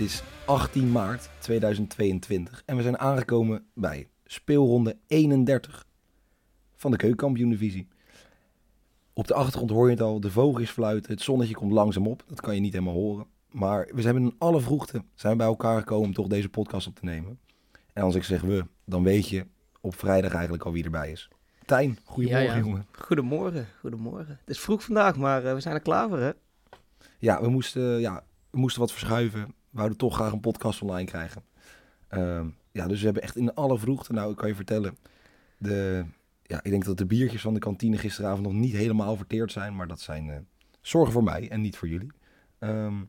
Het is 18 maart 2022 en we zijn aangekomen bij speelronde 31 van de keukenkampioen-divisie. Op de achtergrond hoor je het al, de vogeltjes fluiten, het zonnetje komt langzaam op. Dat kan je niet helemaal horen. Maar we zijn in alle vroegte zijn bij elkaar gekomen om toch deze podcast op te nemen. En als ik zeg we, dan weet je op vrijdag eigenlijk al wie erbij is. Tijn, goedemorgen Ja, ja. jongen. Goedemorgen, goedemorgen. Het is vroeg vandaag, maar eh, we zijn er klaar voor, hè? Ja we, moesten, ja, we moesten wat verschuiven. Wouden toch graag een podcast online krijgen. Ehm, ja, dus we hebben echt in alle vroegte, nou ik kan je vertellen, de, ja, ik denk dat de biertjes van de kantine gisteravond nog niet helemaal verteerd zijn, maar dat zijn eh, zorgen voor mij en niet voor jullie. Ehm,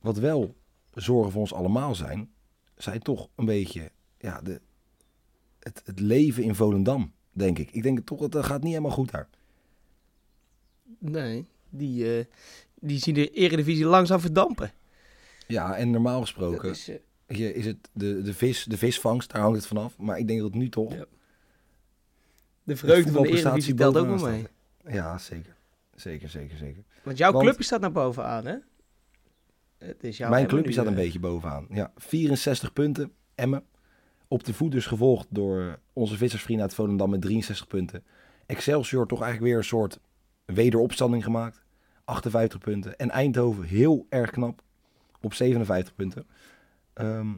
wat wel zorgen voor ons allemaal zijn, zijn toch een beetje ja, de, het, het leven in Volendam, denk ik. Ik denk toch dat dat gaat niet helemaal goed daar. Nee, die, eh, die zien de eredivisie langzaam verdampen. Ja, en normaal gesproken is, eh, is het de, de, vis, de visvangst, daar hangt het vanaf. Maar ik denk dat nu toch... Ja. de vreugde van de eredivisie telt ook wel bovenaan mee. staat. Ja, zeker. Zeker, zeker, zeker. Want jouw Want- clubje staat naar bovenaan, hè? Het is jouw Mijn clubje nu, staat een eh, beetje bovenaan. Ja, 64 punten, Emmen. Op de voet dus gevolgd door onze vissersvrienden uit Volendam met 63 punten. Excelsior toch eigenlijk weer een soort wederopstanding gemaakt. 58 punten. En Eindhoven heel erg knap op 57 punten. Ehm,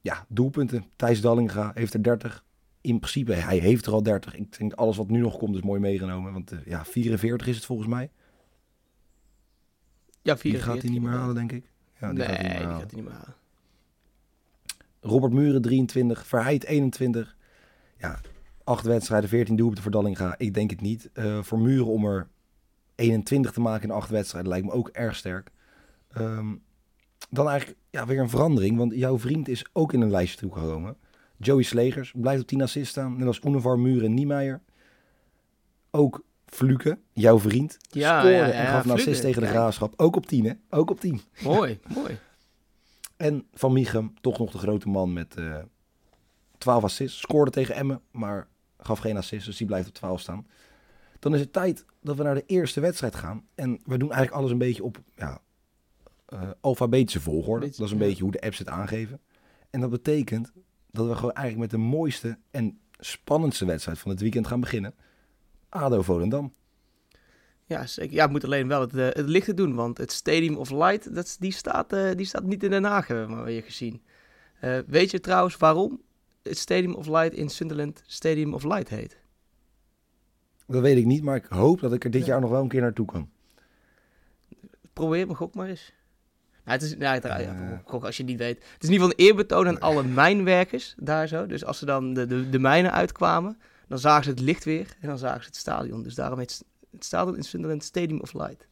ja, doelpunten. Thijs Dallinga heeft er 30. In principe, hij heeft er al 30. Ik denk alles wat nu nog komt is mooi meegenomen. Want eh, ja, 44 is het volgens mij. Ja, Die 44. gaat hij niet meer halen, denk ik. Ja, die nee, gaat hij niet meer die halen. gaat hij niet meer halen. Robert Muren 23, Verheid 21. Ja, acht wedstrijden, 14 doelpunten voor Dallinga. Ik denk het niet. Eh, voor Muren om er 21 te maken in acht wedstrijden lijkt me ook erg sterk. Ehm, dan eigenlijk ja, weer een verandering, want jouw vriend is ook in een lijstje toegekomen. Joey Slegers blijft op 10 assists staan, net als Univar, Muren en Niemeyer. Ook Fluke, jouw vriend, Ja, scoorde ja, ja, en gaf een assist tegen de. Graafschap. Ook op 10, hè? Ook op 10. Mooi, mooi. En Van Miechem, toch nog de grote man met eh 12 assists. Scoorde tegen Emmen, maar gaf geen assist, dus die blijft op 12 staan. Dan is het tijd dat we naar de eerste wedstrijd gaan. En we doen eigenlijk alles een beetje op ja, eh, alfabetische volgorde. Beetje, dat is een ja. beetje hoe de apps het aangeven. En dat betekent dat we gewoon eigenlijk met de mooiste en spannendste wedstrijd van het weekend gaan beginnen. ADO Volendam. Ja, zeker. Ja, ik moet alleen wel het, eh, het lichte doen, want het Stadium of Light, dat, die, staat, eh, die staat niet in Den Haag, hebben we maar weer gezien. Weet je trouwens waarom het Stadium of Light in Sunderland Stadium of Light heet? Dat weet ik niet, maar ik hoop dat ik er dit Ja. jaar nog wel een keer naartoe kan. Probeer me gok maar eens. Nou, het is, nou, het- ja, Eh. als je het niet weet. Het is in ieder geval een eerbetoon aan alle mijnwerkers daar zo. Dus als ze dan de, de, de mijnen uitkwamen, dan zagen ze het licht weer en dan zagen ze het stadion. Dus daarom heet het stadion in Sunderland Stadium of Light.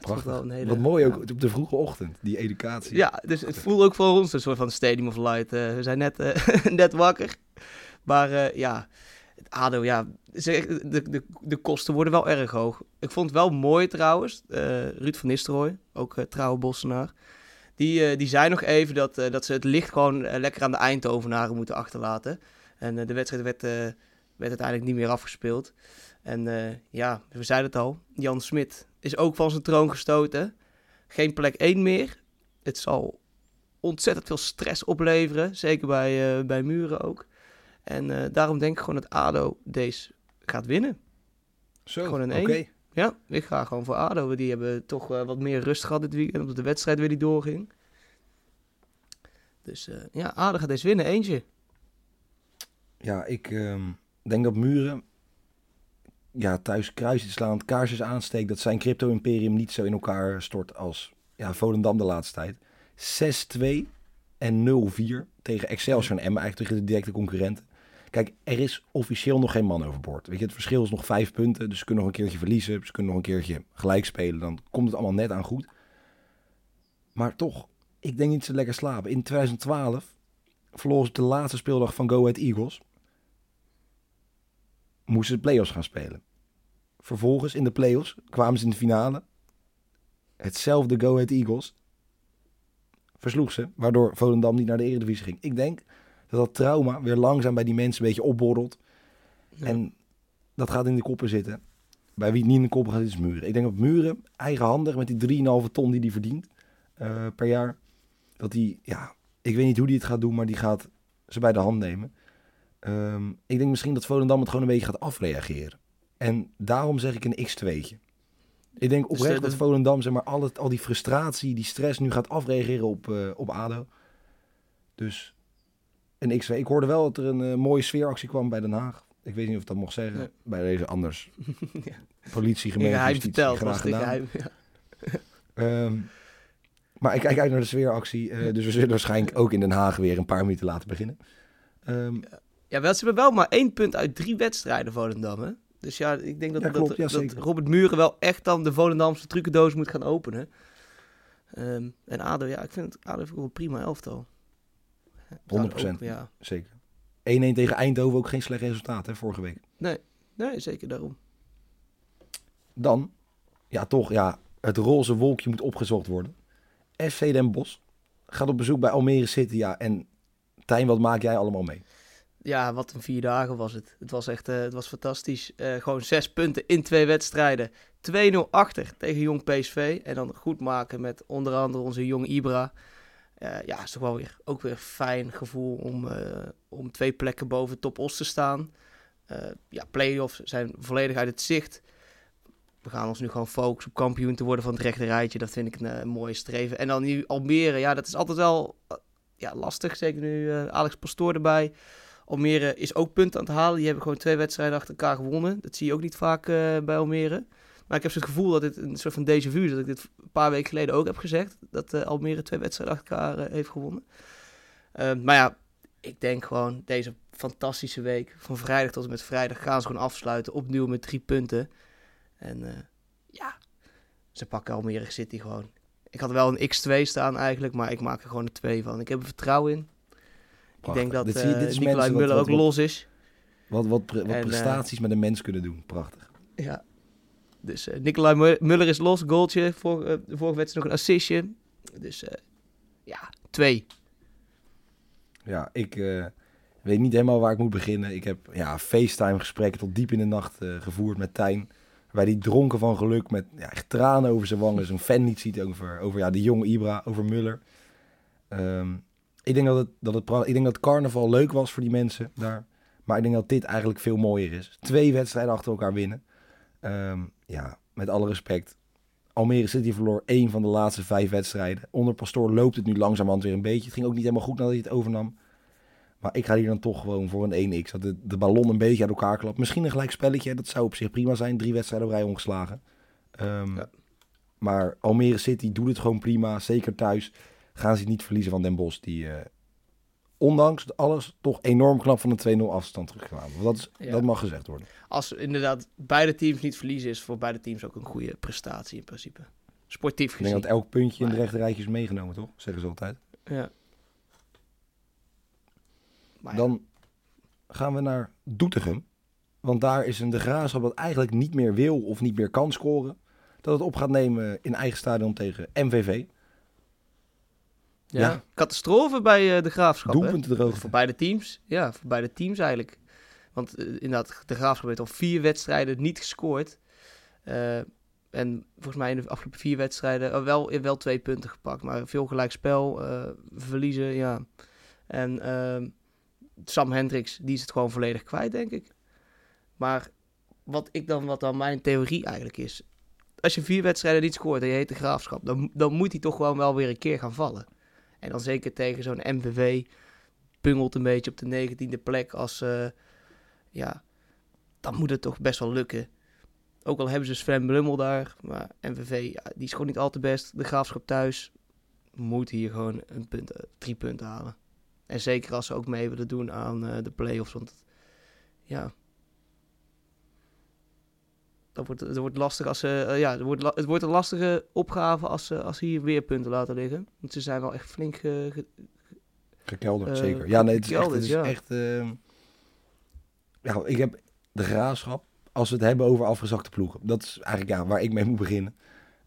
Prachtig. wel een hele- Wat mooi ook ja. op de vroege ochtend, die educatie. Ja, dus het voelt ook voor ons een soort van Stadium of Light. Eh, we zijn net, eh, net wakker. Maar ja, het ADO, ja, de, de, de kosten worden wel erg hoog. Ik vond het wel mooi trouwens, eh, Ruud van Nistelrooy, ook eh, trouwe Bossenaar. Die, eh, die zei nog even dat, dat ze het licht gewoon lekker aan de Eindhovenaren moeten achterlaten. En de wedstrijd werd, werd uiteindelijk niet meer afgespeeld. En ja, we zeiden het al, Jan Smit is ook van zijn troon gestoten. Geen plek 1 meer. Het zal ontzettend veel stress opleveren, zeker bij, bij Muren ook. En eh, daarom denk ik gewoon dat ADO deze gaat winnen. Zo, Gewoon een oké. één. Ja, ik ga gewoon voor ADO. Die hebben toch eh, wat meer rust gehad dit weekend, omdat de wedstrijd weer die doorging. Dus eh, ja, ADO gaat deze winnen, eentje. Ja, ik ehm, denk dat Muren ja, thuis kruisjes slaan, kaarsjes aansteekt, dat zijn crypto-imperium niet zo in elkaar stort als ja, Volendam de laatste tijd. 6-2 en 0-4 tegen Excelsior en Emmen, eigenlijk tegen de directe concurrenten. Kijk, er is officieel nog geen man overboord. Weet je, het verschil is nog vijf punten, dus ze kunnen nog een keertje verliezen, ze kunnen nog een keertje gelijk spelen, dan komt het allemaal net aan goed. Maar toch, ik denk niet zo lekker slapen. In 2012 verloren ze de laatste speeldag van Go Ahead Eagles moesten ze play-offs gaan spelen. Vervolgens in de play-offs kwamen ze in de finale. Hetzelfde Go Ahead Eagles versloeg ze, waardoor Volendam niet naar de Eredivisie ging. Ik denk dat dat trauma weer langzaam bij die mensen een beetje opborrelt. Ja. En dat gaat in de koppen zitten. Bij wie het niet in de koppen gaat, is Muren. Ik denk dat Muren, eigenhandig met die 3,5 ton die hij verdient, eh, per jaar. Dat hij, ja, ik weet niet hoe hij het gaat doen, maar die gaat ze bij de hand nemen. Ehm, ik denk misschien dat Volendam het gewoon een beetje gaat afreageren. En daarom zeg ik een x2'tje. Ik denk Dus oprecht dat Volendam zeg maar, al, het, al die frustratie, die stress nu gaat afreageren op, eh, op ADO. Dus een x2. Ik hoorde wel dat er een eh, mooie sfeeractie kwam bij Den Haag. Ik weet niet of ik dat mocht zeggen. Nee. Bij deze anders. Ja. Politie, gemeente, justitie, verteld, graag gedaan. Ja. Ehm, maar ik kijk uit naar de sfeeractie. eh, dus we zullen waarschijnlijk ook in Den Haag weer een paar minuten laten beginnen. Ehm, Ja, wel, ze hebben wel maar één punt uit drie wedstrijden, Volendam. Hè? Dus ja, ik denk dat, Ja, klopt, dat, dat. Robert Muren wel echt dan de Volendamse trucendoos moet gaan openen. Ehm, en ADO, ja, ik vind het ADO ook wel prima elftal. Ja, 100%. ook, Ja, zeker. 1-1 tegen Eindhoven ook geen slecht resultaat hè, vorige week. nee, zeker daarom. Dan, ja toch, ja, het roze wolkje moet opgezocht worden. FC Den Bosch gaat op bezoek bij Almere City. Ja, en Tijn, wat maak jij allemaal mee? Ja, wat een vier dagen was het. Het was echt, eh, het was fantastisch. Eh, gewoon zes punten in twee wedstrijden. 2-0 achter tegen Jong PSV. En dan goed maken met onder andere onze Jong Ibra. Eh, ja, is toch wel weer, ook weer fijn gevoel om, eh, om twee plekken boven top Os te staan. Eh, ja, play-offs zijn volledig uit het zicht. We gaan ons nu gewoon focussen op kampioen te worden van het rechte rijtje. Dat vind ik een mooie streven. En dan nu Almere. Ja, dat is altijd wel ja, lastig. Zeker nu Alex Pastoor erbij. Almere is ook punten aan het halen. Die hebben gewoon twee wedstrijden achter elkaar gewonnen. Dat zie je ook niet vaak bij Almere. Maar ik heb het gevoel dat dit een soort van déjà vu is. Dat ik dit een paar weken geleden ook heb gezegd. Dat eh, Almere twee wedstrijden achter elkaar eh, heeft gewonnen. Eh, maar ja, ik denk gewoon deze fantastische week. Van vrijdag tot en met vrijdag gaan ze gewoon afsluiten. Opnieuw met drie punten. En eh, ja, ze pakken Almere City gewoon. Ik had wel een x2 staan eigenlijk. Maar ik maak er gewoon een 2 van. Ik heb er vertrouwen in. Ik denk dat Dit eh dit is Nicolai wat- ook los is. Wat, wat, pre- wat En, prestaties met een mens kunnen doen. Prachtig. Ja. Dus eh Nicolai Mu- Muller is los, goaltje. Voor, eh, de vorige wedstrijd nog een assistje. Dus eh, ja, twee. Ja, ik eh, weet niet helemaal waar ik moet beginnen. Ik heb ja, FaceTime gesprekken tot diep in de nacht eh, gevoerd met Tijn. Waar die dronken van geluk met ja, echt tranen over zijn wangen zijn fan niet ziet over, over ja, de jonge Ibra, over Muller. Ehm, ik, denk dat het, dat het, ik denk dat carnaval leuk was voor die mensen daar. Maar ik denk dat dit eigenlijk veel mooier is. Twee wedstrijden achter elkaar winnen. Ehm, ja, met alle respect. Almere City verloor één van de laatste vijf wedstrijden. Onder Pastoor loopt het nu langzamerhand weer een beetje. Het ging ook niet helemaal goed nadat hij het overnam. Maar ik ga hier dan toch gewoon voor een 1x. Dat de, de ballon een beetje uit elkaar klapt. Misschien een gelijk spelletje. Dat zou op zich prima zijn. Drie wedstrijden op rij ongeslagen. Ehm, Ja. Maar Almere City doet het gewoon prima. Zeker thuis gaan ze het niet verliezen van Den Bosch. Die eh, ondanks alles toch enorm knap van een 2-0 afstand terugkwamen. Dat, is, Ja. dat mag gezegd worden. Als inderdaad beide teams niet verliezen, is voor beide teams ook een goede prestatie in principe. Sportief Ik gezien. denk dat elk puntje in de Maar- rechte rijtje is meegenomen, toch? Zeggen ze altijd. Ja. Maar ja, Dan gaan we naar Doetinchem. Want daar is een de graafschap dat eigenlijk niet meer wil of niet meer kan scoren. Dat het op gaat nemen in eigen stadion tegen MVV. Ja. Catastrofe bij eh, de Graafschap. Doelpunten droogte. Voor beide teams. Ja, voor beide teams eigenlijk. Want eh, inderdaad, de Graafschap heeft al vier wedstrijden niet gescoord. Eh, en volgens mij in de afgelopen vier wedstrijden oh, wel, wel twee punten gepakt. Maar veel gelijkspel, verliezen, ja. En ehm, Sam Hendricks, die is het gewoon volledig kwijt, denk ik. Maar wat, ik dan, wat dan mijn theorie eigenlijk is... Als je vier wedstrijden niet scoort en je heet de Graafschap... dan, dan moet hij toch gewoon wel weer een keer gaan vallen. En dan zeker tegen zo'n MVV pungelt een beetje op de negentiende plek als... eh, ja, dan moet het toch best wel lukken. Ook al hebben ze Sven Blummel daar, maar MVV, ja, die is gewoon niet al te best. De Graafschap thuis moet hier gewoon een punt, eh, drie punten halen. En zeker als ze ook mee willen doen aan eh, de play-offs, want ja... Dat wordt, het wordt lastig als ze, eh, ja, het wordt, het wordt een lastige opgave als ze, als ze hier weer punten laten liggen. Want ze zijn wel echt flink ge- ge- Gekelderd, Eh, zeker. Ja, nee, het is echt... Het is ja. echt ehm, ja, ik heb de graafschap, als we het hebben over afgezakte ploegen. Dat is eigenlijk ja, waar ik mee moet beginnen.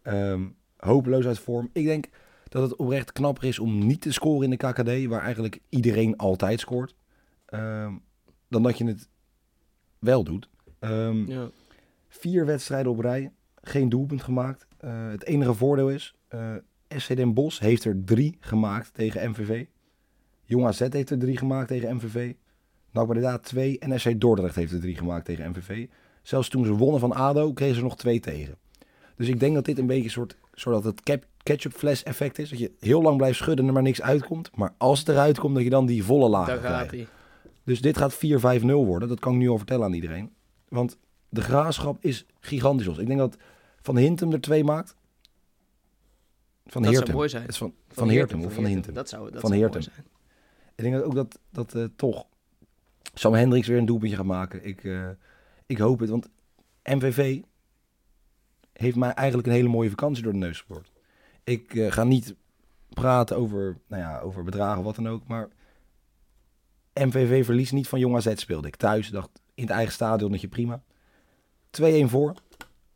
Ehm, hopeloos uit vorm. Ik denk dat het oprecht knapper is om niet te scoren in de KKD, waar eigenlijk iedereen altijd scoort. Ehm, dan dat je het wel doet. Ja. Vier wedstrijden op rij, geen doelpunt gemaakt. Eh, het enige voordeel is, eh, SC Den Bosch heeft er drie gemaakt tegen MVV. Jong AZ heeft er drie gemaakt tegen MVV. NAC Breda twee en SC Dordrecht heeft er drie gemaakt tegen MVV. Zelfs toen ze wonnen van ADO kregen ze nog twee tegen. Dus ik denk dat dit een beetje een soort, zodat het cap, ketchup fles effect is. Dat je heel lang blijft schudden en er maar niks uitkomt. Maar als het eruit komt, dat je dan die volle laag krijgt. Dus dit gaat 4-5-0 worden. Dat kan ik nu al vertellen aan iedereen. Want de graafschap is gigantisch. los. Ik denk dat Van Hintem er twee maakt. Van Dat zou mooi zijn. Het is van, van, Heertem of van Hintem. Dat zou, dat Van zou Heertem. mooi zijn. Ik denk dat ook dat, dat eh, toch Sam Hendricks weer een doelpuntje gaat maken. Ik, eh, ik hoop het, want MVV heeft mij eigenlijk een hele mooie vakantie door de neus geboord. Ik eh, ga niet praten over, nou ja, over bedragen, wat dan ook, maar MVV verliest niet van Jong AZ speelde ik. Thuis dacht in het eigen stadion dat je prima. 2-1 voor.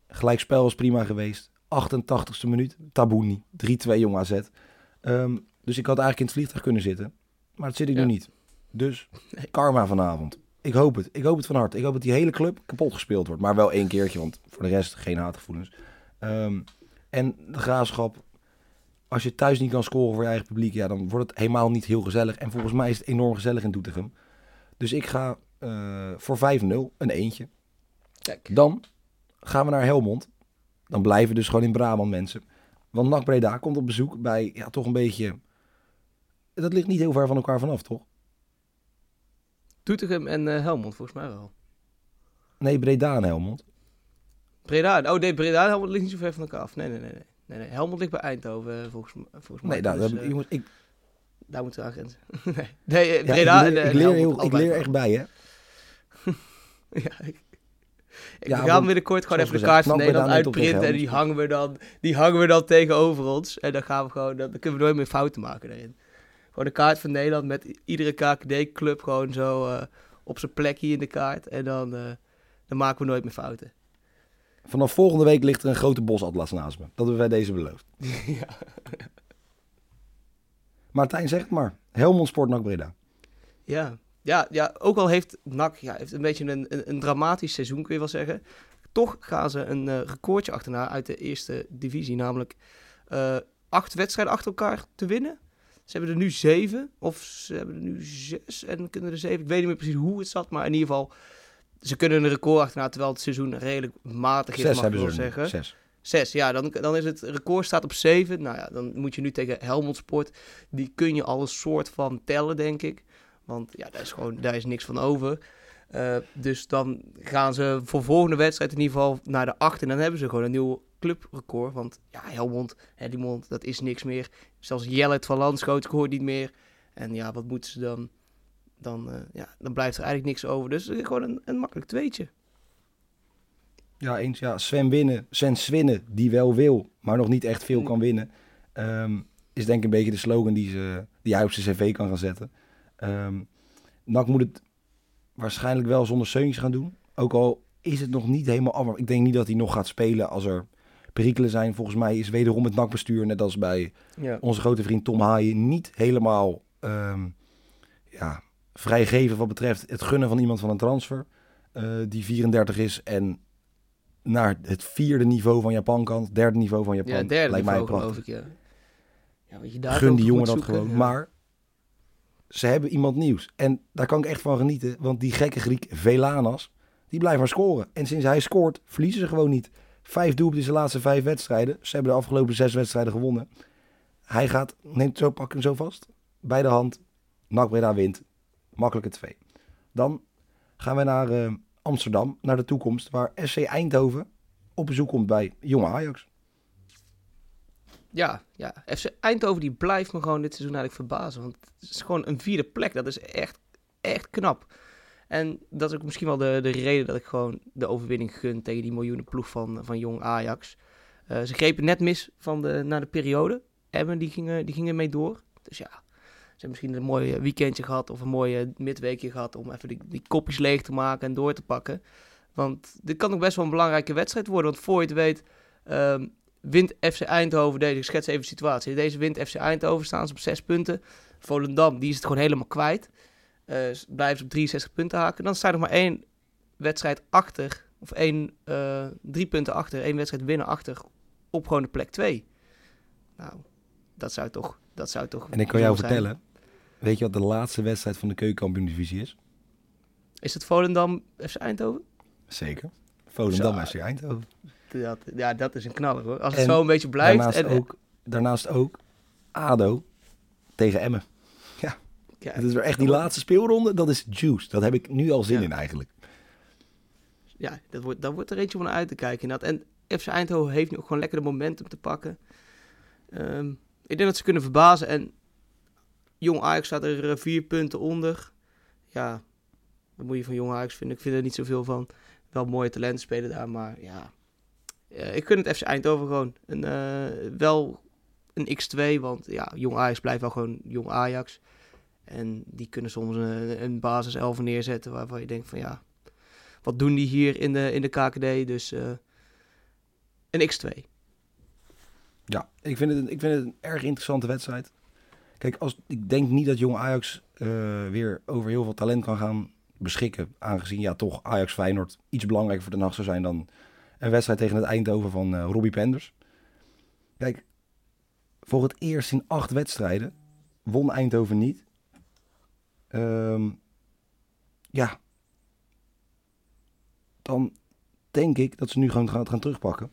Gelijkspel was prima geweest. 88ste minuut. Taboe niet. 3-2 Jong AZ. Ehm, dus ik had eigenlijk in het vliegtuig kunnen zitten. Maar dat zit ik Ja. nu niet. Dus karma vanavond. Ik hoop het. Ik hoop het van harte. Ik hoop dat die hele club kapot gespeeld wordt. Maar wel één keertje, want voor de rest geen haatgevoelens. Ehm, en de graafschap. Als je thuis niet kan scoren voor je eigen publiek, ja, dan wordt het helemaal niet heel gezellig. En volgens mij is het enorm gezellig in Doetinchem. Dus ik ga eh, voor 5-0, een eentje. Kijk. Dan gaan we naar Helmond. Dan blijven we dus gewoon in Brabant mensen. Want NAC Breda komt op bezoek bij, ja, toch een beetje... Dat ligt niet heel ver van elkaar vanaf, toch? Doetinchem en eh, Helmond, volgens mij wel. Nee, Breda en Helmond. Breda, oh nee, Breda en Helmond ligt niet zo ver van elkaar af. Nee, nee, nee. nee. nee, nee. Helmond ligt bij Eindhoven, eh, volgens, m- volgens mij. Nee, daar, Dus, eh, jongens, ik, daar moeten we aan grenzen. nee, nee eh, ja, Breda ik leer, en, eh, ik leer, heel, ik leer echt bij, hè? Ja, ik, ik Ja, want, binnenkort gewoon even de kaart van Nederland uitprinten en die hangen, we dan, die hangen we dan tegenover ons. En dan gaan we gewoon, dan, dan kunnen we nooit meer fouten maken daarin. Gewoon de kaart van Nederland met iedere KKD-club gewoon zo eh, op zijn plekje in de kaart. En dan, eh, dan maken we nooit meer fouten. Vanaf volgende week ligt er een grote bosatlas naast me. Dat hebben wij deze beloofd. ja. Martijn, zeg het maar. Helmond Sport NAC Breda. Ja. Ja, ja, ook al heeft NAC ja, heeft een beetje een, een, een dramatisch seizoen, kun je wel zeggen. Toch gaan ze een eh, recordje achterna uit de eerste divisie. Namelijk eh, acht wedstrijden achter elkaar te winnen. Ze hebben er nu zeven, of ze hebben er nu zes en kunnen er zeven. Ik weet niet meer precies hoe het zat, maar in ieder geval... Ze kunnen een record achterna, terwijl het seizoen redelijk matig is, Zes mag ik wel ze zeggen. Zes. Zes, ja, dan, dan is het record staat op zeven. Nou ja, dan moet je nu tegen Helmond Sport. Die kun je al een soort van tellen, denk ik. Want ja, daar is gewoon daar is niks van over. Eh, dus dan gaan ze voor volgende wedstrijd in ieder geval naar de acht. En dan hebben ze gewoon een nieuw clubrecord. Want ja, Helmond, Helmond, dat is niks meer. Zelfs Jellet van Landschoot scoort niet meer. En ja, wat moeten ze dan? Dan, eh, ja, dan blijft er eigenlijk niks over. Dus gewoon een, een makkelijk tweetje. Ja, eens. Ja, Sven winnen. Sven Swinnen, die wel wil, maar nog niet echt veel kan winnen. ehm, is denk ik een beetje de slogan die, ze, die hij op zijn cv kan gaan zetten. Ehm NAC moet het waarschijnlijk wel zonder Seuntjes gaan doen. Ook al is het nog niet helemaal af. Ik denk niet dat hij nog gaat spelen als er perikelen zijn. Volgens mij is wederom het NAC-bestuur, net als bij Ja. onze grote vriend Tom Haaien, niet helemaal ehm, ja, vrijgeven wat betreft het gunnen van iemand van een transfer. eh, die 34 is en naar het vierde niveau van Japan kan. Het derde niveau van Japan. Ja, derde Lijkt niveau mij geloof ik, ja. ja weet je, daar Gun die jongen dat gewoon. ja. Maar ze hebben iemand nieuws. En daar kan ik echt van genieten. Want die gekke Griek Velanas, die blijft maar scoren. En sinds hij scoort, verliezen ze gewoon niet. Vijf doelpunten in de laatste vijf wedstrijden. Ze hebben de afgelopen zes wedstrijden gewonnen. Hij gaat, neemt zo, pak hem zo vast. Bij de hand. NAC wint. Makkelijke twee. Dan gaan we naar eh, Amsterdam, naar de toekomst. Waar SC Eindhoven op bezoek komt bij jonge Ajax. Ja, ja. FC Eindhoven die blijft me gewoon dit seizoen eigenlijk verbazen. Want het is gewoon een vierde plek. Dat is echt, echt knap. En dat is ook misschien wel de, de reden dat ik gewoon de overwinning gun tegen die miljoenen ploeg van, van jong Ajax. Eh, ze grepen net mis van de, naar de periode. Emmen die gingen, die gingen mee door. Dus ja, ze hebben misschien een mooi weekendje gehad of een mooi midweekje gehad om even die, die kopjes leeg te maken en door te pakken. Want dit kan ook best wel een belangrijke wedstrijd worden. Want voor je het weet, ehm, wint FC Eindhoven deze. Ik schets even de situatie. Deze wint FC Eindhoven, staan ze op zes punten. Volendam, die is het gewoon helemaal kwijt. Eh, blijven ze op 63 punten haken. Dan staat er nog maar één wedstrijd achter. Of één, eh, drie punten achter. één wedstrijd winnen achter. Op gewoon de plek 2. Nou, dat zou toch, dat zou toch. En ik kan jou zijn. vertellen, weet je wat de laatste wedstrijd van de keukenkampioen-divisie is? Is het Volendam FC Eindhoven? Zeker. Volendam. FC Eindhoven. Dat, ja, dat is een knaller hoor. Als het En zo een beetje blijft. Daarnaast, En, ook, daarnaast ook ADO tegen Emmen. ja, Het is weer echt die laatste speelronde, dat is juice. Dat heb ik nu al zin Ja. in eigenlijk. ja, dat wordt, dat wordt er eentje om naar uit te kijken. Inderdaad. En FC Eindhoven heeft nu ook gewoon lekker de momentum te pakken. Ehm, ik denk dat ze kunnen verbazen. En Jong Ajax staat er eh, vier punten onder. Ja, wat moet je van Jong Ajax vinden? Ik vind er niet zoveel van. Wel mooie talenten spelen daar, maar ja. Ik gun het FC Eindhoven gewoon. Een, eh, wel een X2, want ja, Jong Ajax blijft wel gewoon Jong Ajax. En die kunnen soms een, een basis 11 neerzetten waarvan je denkt van ja, wat doen die hier in de, in de KKD? Dus eh, een X2. Ja, ik vind, het, een- ik vind het een erg interessante wedstrijd. Kijk, als, ik denk niet dat jong Ajax eh, weer over heel veel talent kan gaan beschikken. Aangezien ja, toch Ajax Feyenoord iets belangrijker voor de nacht zou zijn dan een wedstrijd tegen het Eindhoven van eh Robbie Penders. Kijk, voor het eerst in acht wedstrijden won Eindhoven niet. Ehm, ja, dan denk ik dat ze nu gewoon gaan, gaan terugpakken.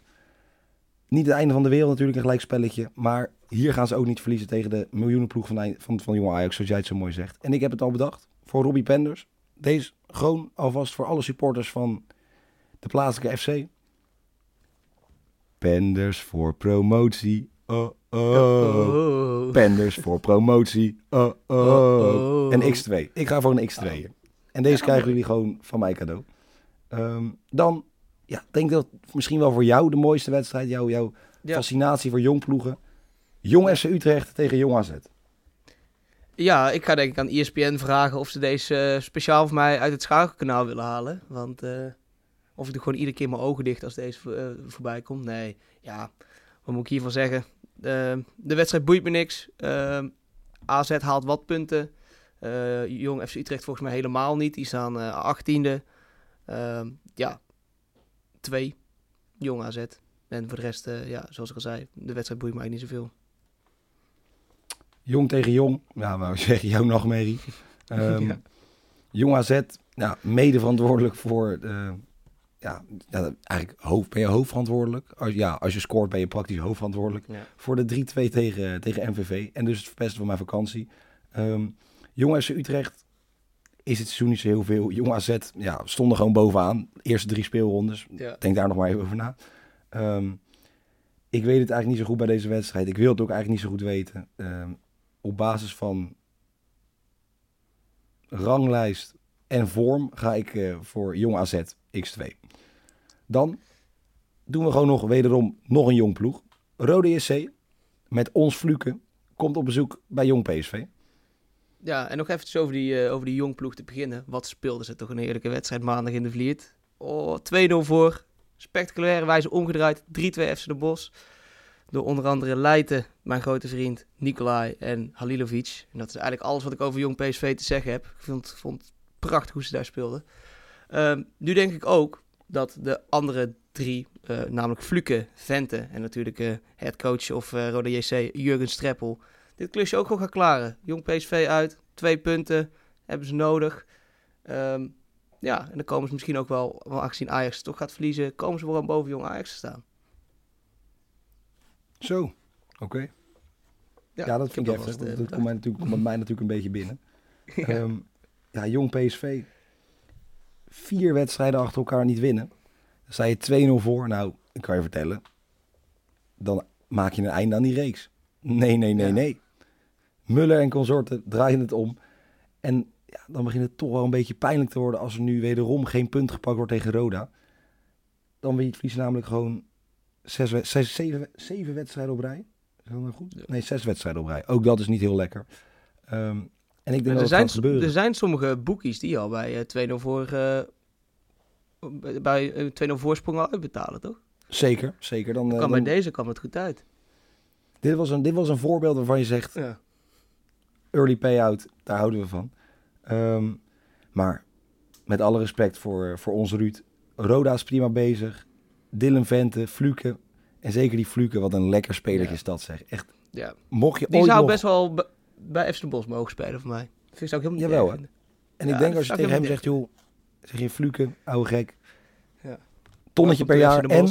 Niet het einde van de wereld natuurlijk, een gelijkspelletje. Maar hier gaan ze ook niet verliezen tegen de miljoenenploeg van, van, van Jong Ajax, zoals jij het zo mooi zegt. En ik heb het al bedacht voor Robbie Penders. Deze gewoon alvast voor alle supporters van de plaatselijke FC. Penders voor promotie. Oh, oh. Oh. Penders voor promotie. Oh, oh. En X2. Ik ga voor een X2. En deze krijgen jullie gewoon van mij cadeau. Ehm, dan, ja, denk dat misschien wel voor jou de mooiste wedstrijd. Jouw, Ja. fascinatie voor jong ploegen. Jong FC Utrecht tegen Jong AZ. Ja, ik ga denk ik aan ESPN vragen of ze deze eh, speciaal voor mij uit het schakelkanaal willen halen. Want eh, of ik doe gewoon iedere keer mijn ogen dicht als deze eh, voorbij komt. Nee, ja, wat moet ik hiervan zeggen? Eh, de wedstrijd boeit me niks. Eh, AZ haalt wat punten. Eh, Jong FC Utrecht volgens mij helemaal niet. Die staan eh, achttiende. Eh, ja, twee. Jong AZ. En voor de rest, ja, zoals ik al zei, de wedstrijd boeit me eigenlijk niet zoveel. Jong tegen Jong. Ja, ik zeggen, jouw nachtmerrie. Ehm Ja. Jong AZ, ja, mede verantwoordelijk voor... eh, ja, eigenlijk hoofd, ben je hoofdverantwoordelijk. Als, ja, als je scoort ben je praktisch hoofdverantwoordelijk. Ja. voor de 3-2 tegen, tegen MVV. En dus het verpesten van mijn vakantie. Ehm Jong FC Utrecht is het seizoen niet zo heel veel. Jong AZ ja, stonden gewoon bovenaan. Eerste drie speelrondes. Ja. Denk daar nog maar even over na. Ehm, ik weet het eigenlijk niet zo goed bij deze wedstrijd. Ik wil het ook eigenlijk niet zo goed weten. Ehm, op basis van ranglijst en vorm ga ik eh, voor Jong AZ X2. Dan doen we gewoon nog wederom nog een jong ploeg. Rode JC met ons Fluken komt op bezoek bij Jong PSV. Ja, en nog eventjes over die, eh, over die jongploeg te beginnen. Wat speelden ze toch een heerlijke wedstrijd maandag in de Vliert. Oh, 2-0 voor. Spectaculaire wijze omgedraaid. 3-2 FC de Bos. Door onder andere Leijten, mijn grote vriend, Nicolai en Halilovic. En dat is eigenlijk alles wat ik over jong PSV te zeggen heb. Ik vond, vond prachtig hoe ze daar speelden. Ehm, nu denk ik ook dat de andere drie, eh, namelijk Fluke, Vente en natuurlijk eh headcoach of eh Rode JC, Jurgen Streppel, dit klusje ook gewoon gaan klaren. Jong PSV uit, twee punten hebben ze nodig. Ehm, ja, en dan komen ze misschien ook wel, wel aangezien Ajax toch gaat verliezen, komen ze wel boven Jong Ajax te staan. Zo, oké. Ja, dat vind ik heftig. eh, Dat, dat komt, mij natuurlijk, komt bij mij natuurlijk een beetje binnen. Ja. Ehm, ja, Jong PSV. Vier wedstrijden achter elkaar niet winnen. Dan sta je 2-0 voor. Nou, ik kan je vertellen. Dan maak je een einde aan die reeks. Nee, nee, nee, Ja. nee. Muller en consorten draaien het om. En ja, dan begint het toch wel een beetje pijnlijk te worden als er nu wederom geen punt gepakt wordt tegen Roda. Dan win je namelijk gewoon zes, zes, zeven, zeven wedstrijden op rij. Is dat nou goed? Nee, zes wedstrijden op rij. Ook dat is niet heel lekker. Ehm, en ik denk er, zijn, gebeuren. er zijn sommige boekies die al bij eh, 2-0 voor, eh, bij 2-0 voorsprong al uitbetalen, toch? Zeker, zeker. Dan, kan dan- bij deze kwam het goed uit. dit, was een, dit was een voorbeeld waarvan je zegt, Ja. early payout, daar houden we van. Ehm, maar met alle respect voor, voor ons Ruud. Roda is prima bezig. Dylan Vente, Fluke. En zeker die Fluke, wat een lekker spelertje Ja. is dat zeg. Echt Ja. Mocht je Die ooit zou nog... best wel bij FC de Bos mogen spelen voor mij. Vind ik ik helemaal niet Jawel. En ik denk dat als je tegen hem zegt, joh, zeg je fluken, ouwe gek. Ja. Tonnetje per jaar en,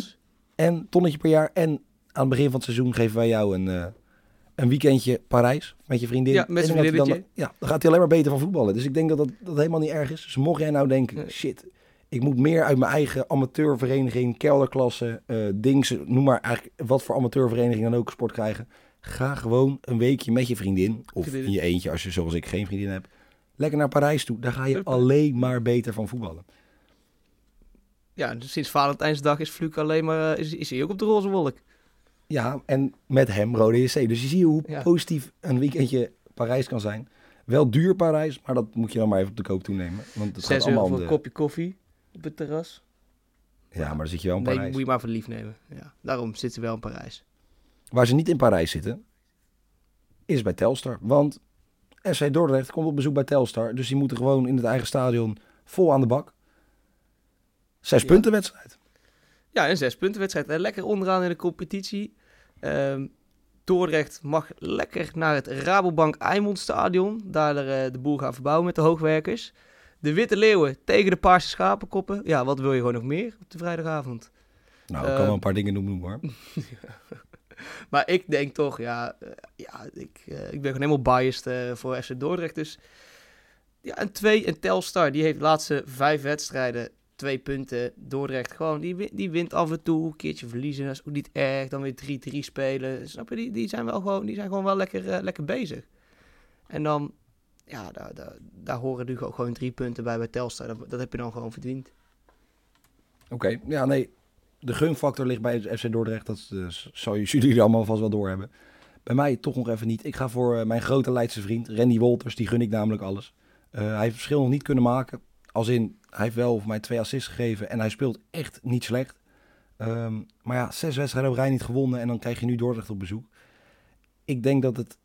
en tonnetje per jaar en aan het begin van het seizoen geven wij jou een, eh, een weekendje Parijs met je vriendin. Ja, met zijn dan gaat hij dan- vriendinnetje. Ja, dan gaat hij alleen maar beter van voetballen. Dus ik denk dat dat, dat helemaal niet erg is. Dus mocht jij nou denken, Nee. shit, ik moet meer uit mijn eigen amateurvereniging, kelderklasse, eh dings, noem maar eigenlijk wat voor amateurvereniging dan ook sport krijgen. Ga gewoon een weekje met je vriendin, of in je eentje als je zoals ik geen vriendin heb, lekker naar Parijs toe. Daar ga je alleen maar beter van voetballen. Ja, dus sinds Valentijnsdag is Fluke alleen maar, eh, is, is hij ook op de roze wolk. Ja, en met hem Rode JC. Dus je ziet hoe Ja. positief een weekendje Parijs kan zijn. Wel duur Parijs, maar dat moet je dan maar even op de koop toenemen. Want het gaat Zes allemaal euro voor de... een kopje koffie op het terras. Ja, maar dan zit je wel in Nee, Parijs. moet je maar voor lief nemen. Ja, daarom zit ze wel in Parijs. Waar ze niet in Parijs zitten, is bij Telstar. Want SC Dordrecht komt op bezoek bij Telstar. Dus die moeten gewoon in het eigen stadion vol aan de bak. Zes Ja. punten wedstrijd. Ja, een zes punten wedstrijd. En lekker onderaan in de competitie. Ehm Dordrecht mag lekker naar het Rabobank Eimond Stadion. Daar eh, de boel gaan verbouwen met de hoogwerkers. De Witte Leeuwen tegen de Paarse Schapenkoppen. Ja, wat wil je gewoon nog meer op de vrijdagavond? Nou, ik kan wel een paar dingen noemen hoor. Maar ik denk toch, ja, eh, ja ik, eh, ik ben gewoon helemaal biased eh, voor FC Dordrecht. Dus ja, een 2 en Telstar, die heeft de laatste vijf wedstrijden twee punten. Dordrecht gewoon, die, die wint af en toe, een keertje verliezen, dat is ook niet erg. Dan weer 3-3 spelen, snap je? Die, die zijn wel gewoon, die zijn gewoon wel lekker, lekker bezig. En dan, ja, daar, daar, daar horen nu gewoon drie punten bij bij Telstar. Dat, dat heb je dan gewoon verdiend. Oké, ja nee. De gunfactor ligt bij FC Dordrecht. Dat eh, zou je jullie allemaal vast wel doorhebben. Bij mij toch nog even niet. Ik ga voor eh, mijn grote Leidse vriend, Randy Wolters. Die gun ik namelijk alles. Eh, hij heeft verschil nog niet kunnen maken. Als in, hij heeft wel voor mij twee assists gegeven. En hij speelt echt niet slecht. Ehm, maar ja, zes wedstrijden op rij niet gewonnen. En dan krijg je nu Dordrecht op bezoek. Ik denk dat het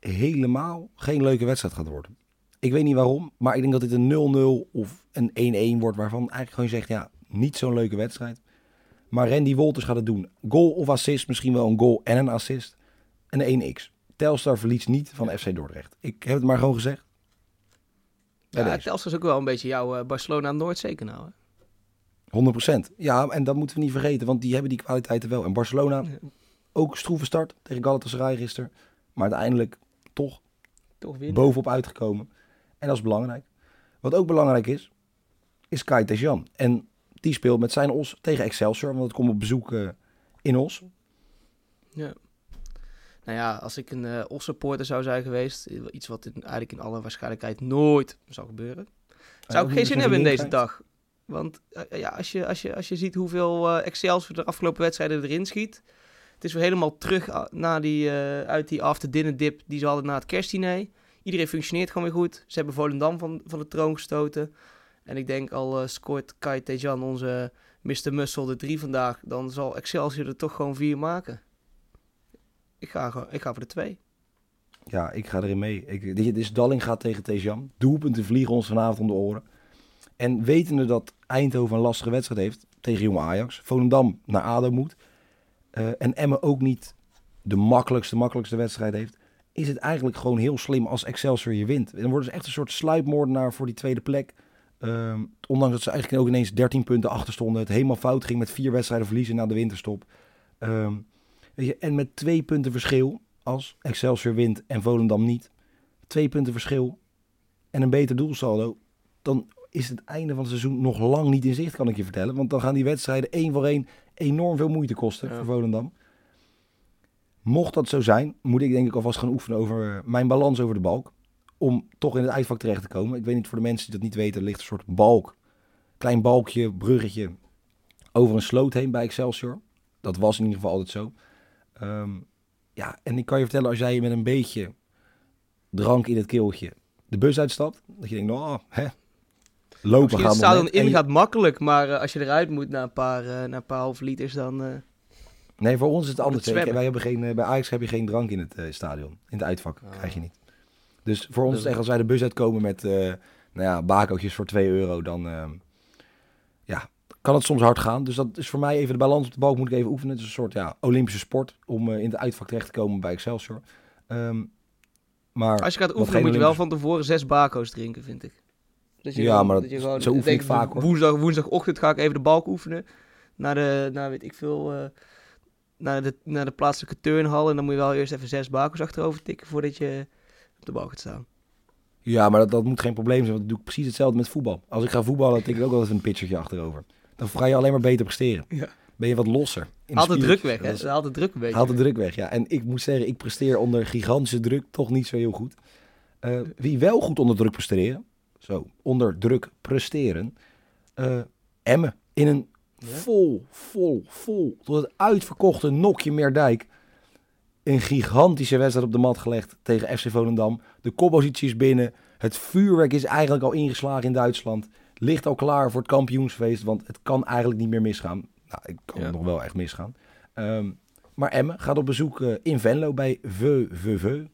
helemaal geen leuke wedstrijd gaat worden. Ik weet niet waarom, maar ik denk dat dit een 0-0 of een 1-1 wordt. Waarvan eigenlijk gewoon zegt, ja, niet zo'n leuke wedstrijd. Maar Randy Wolters gaat het doen. Goal of assist, misschien wel een goal en een assist. En een 1x. Telstar verliest niet van FC Dordrecht. Ik heb het maar gewoon gezegd. Bij Ja, deze. Telstar is ook wel een beetje jouw eh, Barcelona Noord zeker nou. Hè? 100%. Ja, en dat moeten we niet vergeten, want die hebben die kwaliteiten wel. En Barcelona, ook stroeve start tegen Galatasaray gisteren. Maar uiteindelijk toch Toch winnen. bovenop uitgekomen. En dat is belangrijk. Wat ook belangrijk is, is Kai Tejan. En die speelt met zijn Os tegen Excelsior, want het komt op bezoek eh, in Os. Ja. Nou ja, als ik een eh Os-supporter zou zijn geweest, eh, iets wat in, eigenlijk in alle waarschijnlijkheid nooit zou gebeuren, zou ook ik geen zin hebben in deze krijgt. dag. Want ja, als, je, als, je, als je ziet hoeveel Excelsior de afgelopen wedstrijden erin schiet, het is weer helemaal terug a- naar die, uit die after dinner dip die ze hadden na het kerstdiner. Iedereen functioneert gewoon weer goed. Ze hebben Volendam van, van de troon gestoten. En ik denk al eh, scoort Kai Tejan, onze Mr. Muscle, de drie vandaag, dan zal Excelsior er toch gewoon vier maken. Ik ga, ik ga voor de twee. Ja, ik ga erin mee. Ik, dit is Dalling gaat tegen Tejan. Doelpunten vliegen ons vanavond om de oren. En wetende dat Eindhoven een lastige wedstrijd heeft tegen jonge Ajax. Volendam naar ADO moet. eh, en Emmen ook niet de makkelijkste, makkelijkste wedstrijd heeft. Is het eigenlijk gewoon heel slim als Excelsior je wint. Dan worden ze echt een soort sluipmoordenaar voor die tweede plek. Ehm, ondanks dat ze eigenlijk ook ineens 13 punten achter stonden. Het helemaal fout ging met vier wedstrijden verliezen na de winterstop. Ehm, weet je, en met twee punten verschil als Excelsior wint en Volendam niet. Twee punten verschil en een beter doelsaldo. Dan is het einde van het seizoen nog lang niet in zicht, kan ik je vertellen. Want dan gaan die wedstrijden één voor één enorm veel moeite kosten Ja. voor Volendam. Mocht dat zo zijn, moet ik denk ik alvast gaan oefenen over mijn balans over de balk. Om toch in het uitvak terecht te komen. Ik weet niet voor de mensen die dat niet weten, er ligt een soort balk. Klein balkje, bruggetje over een sloot heen bij Excelsior. Dat was in ieder geval altijd zo. Ehm, ja, en ik kan je vertellen, als jij met een beetje drank in het keeltje de bus uitstapt, dat je denkt, nou, hè, lopen Misschien gaat het stadion in je- gaat makkelijk, maar eh, als je eruit moet na een paar, eh, na een paar halve liters, dan... eh, Nee, voor ons is het anders. Wij hebben geen, bij Ajax heb je geen drank in het stadion. In het uitvak Ah. krijg je niet. Dus voor ons is het echt, als wij de bus uitkomen met eh nou ja, bakootjes voor 2 euro, dan eh, ja, kan het soms hard gaan. Dus dat is voor mij even de balans op de balk moet ik even oefenen. Het is een soort ja, Olympische sport om uh, in het uitvak terecht te komen bij Excelsior. Um, maar Als je gaat oefenen moet je wel van tevoren zes bako's drinken, vind ik. Dat je ja, gewoon, maar dat, dat je gewoon, zo oefen ik vaak hoor. Woensdag, woensdagochtend ga ik even de balk oefenen. Naar de, naar weet ik veel, uh, naar, de, naar de plaatselijke turnhal. En dan moet je wel eerst even zes bako's achterover tikken voordat je op de balk gaat staan. Ja, maar dat, dat moet geen probleem zijn, want dat doe ik precies hetzelfde met voetbal. Als ik ga voetballen, tik ik ook wel even een pitchertje achterover. Dan ga je alleen maar beter presteren. Ja. Ben je wat losser. Haalt de druk weg, hè? Haalt de druk een beetje. Haalt de druk weg, ja. En ik moet zeggen, ik presteer onder gigantische druk toch niet zo heel goed. Uh, wie wel goed onder druk presteren, zo, onder druk presteren, uh, Emmen. In een vol, vol, vol, tot het uitverkochte Nokje Meerdijk. Een gigantische wedstrijd op de mat gelegd tegen FC Volendam. De koppositie is binnen. Het vuurwerk is eigenlijk al ingeslagen in Duitsland. Ligt al klaar voor het kampioensfeest, want het kan eigenlijk niet meer misgaan. Nou, ik kan het nog wel echt misgaan. Um, maar Emme gaat op bezoek uh, in Venlo bij Veu.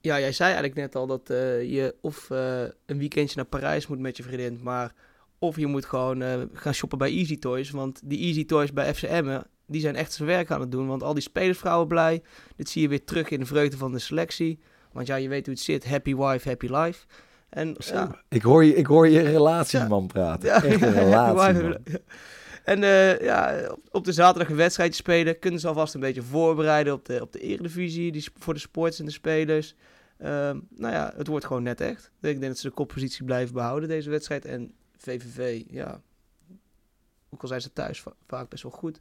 Ja, jij zei eigenlijk net al dat uh, je of uh, een weekendje naar Parijs moet met je vriendin, maar of je moet gewoon gaan shoppen bij Easy Toys. Want die Easy Toys bij FCM, die zijn echt zijn werk aan het doen. Want al die spelersvrouwen blij. Dit zie je weer terug in de vreugde van de selectie. Want ja, je weet hoe het zit. Happy wife, happy life. En, ja. ik, hoor je, ik hoor je relatieman praten. Ja, Echt een relatie. En uh, ja, op de zaterdag een wedstrijdje spelen. Kunnen ze alvast een beetje voorbereiden op de, op de eredivisie. Die, voor de sports en de spelers. Um, nou ja, het wordt gewoon net echt. Ik denk dat ze de koppositie blijven behouden deze wedstrijd. En VVV, ja, ook al zijn ze thuis vaak best wel goed.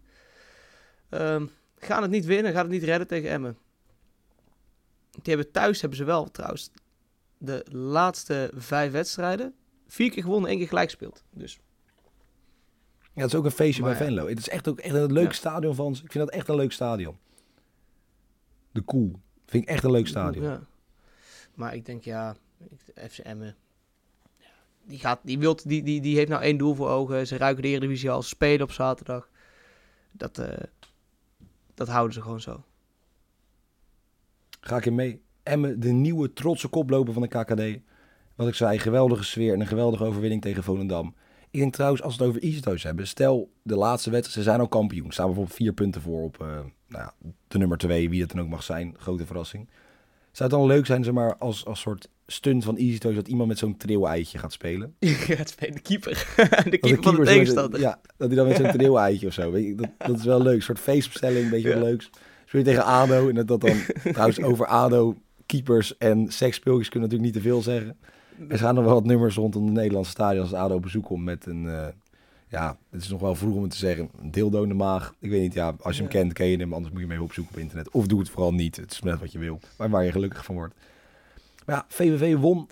Um, gaan het niet winnen, gaan het niet redden tegen Emmen. Die hebben thuis hebben ze wel trouwens de laatste vijf wedstrijden vier keer gewonnen, één keer gelijk gespeeld. Dus. Ja, het is ook een feestje bij Venlo. Het is echt ook echt een leuk stadion van ze. Ik vind dat echt een leuk stadion. De Koel. Vind ik echt een leuk stadion. Ja. Maar ik denk, ja, FC Emmen. Die, gaat, die, wilt, die, die, die heeft nou één doel voor ogen. Ze ruiken de Eredivisie al. Spelen op zaterdag. Dat, uh, dat houden ze gewoon zo. Ga ik in mee. Emmen, de nieuwe trotse koploper van de KKD. Wat ik zei, geweldige sfeer en een geweldige overwinning tegen Volendam. Ik denk trouwens, als we het over Easy hebben. Stel, de laatste wedstrijd, ze zijn al kampioen. Staan bijvoorbeeld vier punten voor op uh, nou ja, de nummer twee, wie het dan ook mag zijn. Grote verrassing. Zou het dan leuk zijn, zeg maar, als, als soort stunt van Easy Toys... dat iemand met zo'n trio-eitje gaat spelen? gaat spelen, de keeper. de keeper, van de tegenstander. Ja, dat hij dan met zo'n trio-eitje of zo. Weet je, dat, dat is wel leuk. Een soort feestbestelling, een beetje ja. leuks. Speel je tegen ADO en dat, dat dan... trouwens, over ADO, keepers en seksspeeltjes kunnen natuurlijk niet te veel zeggen. Er gaan nog wel wat nummers rondom de Nederlandse stadion als ADO bezoek komt met een... Uh, ja, het is nog wel vroeg om het te zeggen. Een dildo in de maag. Ik weet niet, ja, als je hem kent, ken je hem. Anders moet je hem even opzoeken op internet. Of doe het vooral niet. Het is net wat je wil. Maar waar je gelukkig van wordt. Maar ja, VVV won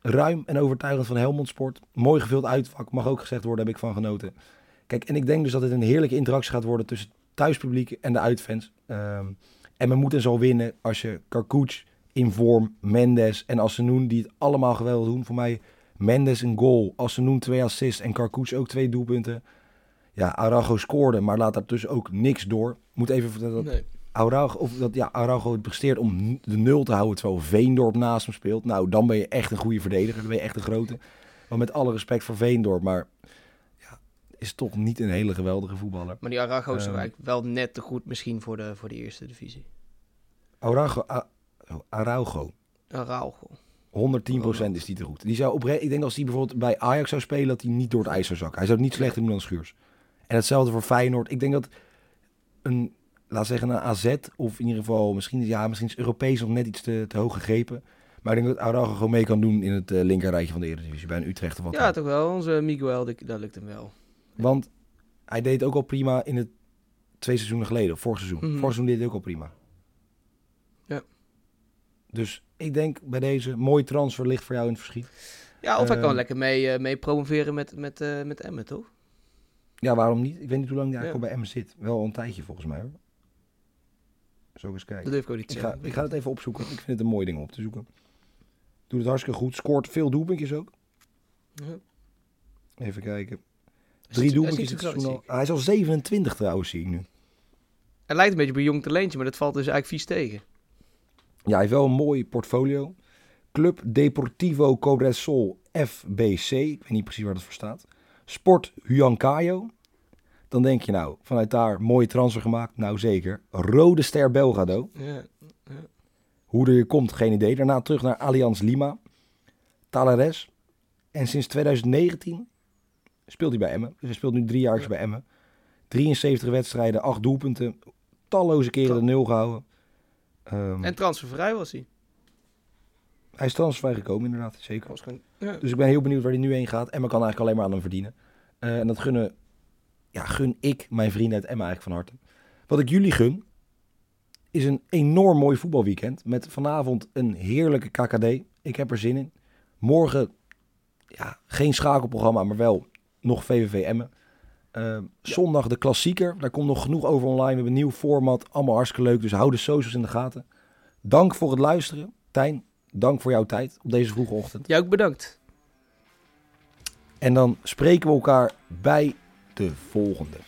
ruim en overtuigend van Helmond Sport. Mooi gevuld uitvak, mag ook gezegd worden, heb ik van genoten. Kijk, en ik denk dus dat het een heerlijke interactie gaat worden tussen het thuispubliek en de uitfans. Um, en men moet en zal winnen als je Karkouch in vorm, Mendes en Assenoen, die het allemaal geweldig doen. Voor mij Mendes een goal, Assenoen twee assists en Karkouch ook twee doelpunten. Ja, Arago scoorde, maar laat daartussen ook niks door. Moet even dat nee. Arago, of dat ja, Arago het presteert om de nul te houden terwijl Veendorp naast hem speelt. Nou, dan ben je echt een goede verdediger. Dan ben je echt een grote. Maar met alle respect voor Veendorp, maar ja, is toch niet een hele geweldige voetballer. Maar die Arago is uh, eigenlijk wel net te goed misschien voor de, voor de eerste divisie. Arago, Araujo. Araujo. 110% is die te goed. Die zou oprecht, ik denk als hij bijvoorbeeld bij Ajax zou spelen, dat hij niet door het ijs zou zakken. Hij zou het niet slechter doen dan Schuurs. En hetzelfde voor Feyenoord. Ik denk dat een, laat zeggen een AZ, of in ieder geval misschien, ja, misschien is Europees nog net iets te, te hoog gegrepen. Maar ik denk dat Araujo gewoon mee kan doen in het uh, linkerrijtje van de Eredivisie, bij een Utrecht of wat. Ja, toch wel. Onze Miguel, dat lukt hem wel. Want hij deed ook al prima in het twee seizoenen geleden, vorig seizoen. Mm -hmm. Vorig seizoen deed hij ook al prima. Dus ik denk bij deze mooi transfer ligt voor jou in het verschiet. Ja, of hij kan ehm, lekker mee, uh, mee promoveren met, met, met Emmen, toch? Ja, waarom niet? Ik weet niet hoe lang hij eigenlijk ja. bij Emmen zit. Wel een tijdje volgens mij hoor. Zo eens kijken. Dat durf ik ook niet ik ga, ik ga het even opzoeken. Ik vind het een mooi ding om op te zoeken. Doet het hartstikke goed. Scoort veel doelpuntjes ook. Ja. Even kijken. Drie doelpuntjes in het seizoen Hij is al 27 trouwens, zie ik nu. Hij lijkt een beetje op een jong talentje, maar dat valt dus eigenlijk vies tegen. Ja, hij heeft wel een mooi portfolio. Club Deportivo Cobresol FBC. Ik weet niet precies waar dat voor staat. Sport Huancayo. Dan denk je nou, vanuit daar mooie transfer gemaakt. Nou zeker. Rode Ster Belgrado. Ja. Hoe er hier komt, geen idee. Daarna terug naar Allianz Lima. Talares. En sinds 2019 speelt hij bij Emmen. Dus hij speelt nu drie jaar Ja. bij Emmen. 73 wedstrijden, 8 doelpunten. Talloze keren de nul gehouden. Ehm, En transfervrij was hij. hij is transfervrij gekomen, inderdaad. Zeker. Ja. Dus ik ben heel benieuwd waar hij nu heen gaat. Emma kan eigenlijk alleen maar aan hem verdienen. Eh, en dat gunnen, ja, gun ik mijn vrienden uit Emma eigenlijk van harte. Wat ik jullie gun, is een enorm mooi voetbalweekend. Met vanavond een heerlijke KKD. Ik heb er zin in. Morgen, ja, geen schakelprogramma, maar wel nog VVV Emmen. Eh, Zondag de klassieker. Daar komt nog genoeg over online. We hebben een nieuw format. Allemaal hartstikke leuk. Dus hou de socials in de gaten. Dank voor het luisteren. Tijn, dank voor jouw tijd op deze vroege ochtend. Jij ook bedankt. En dan spreken we elkaar bij de volgende.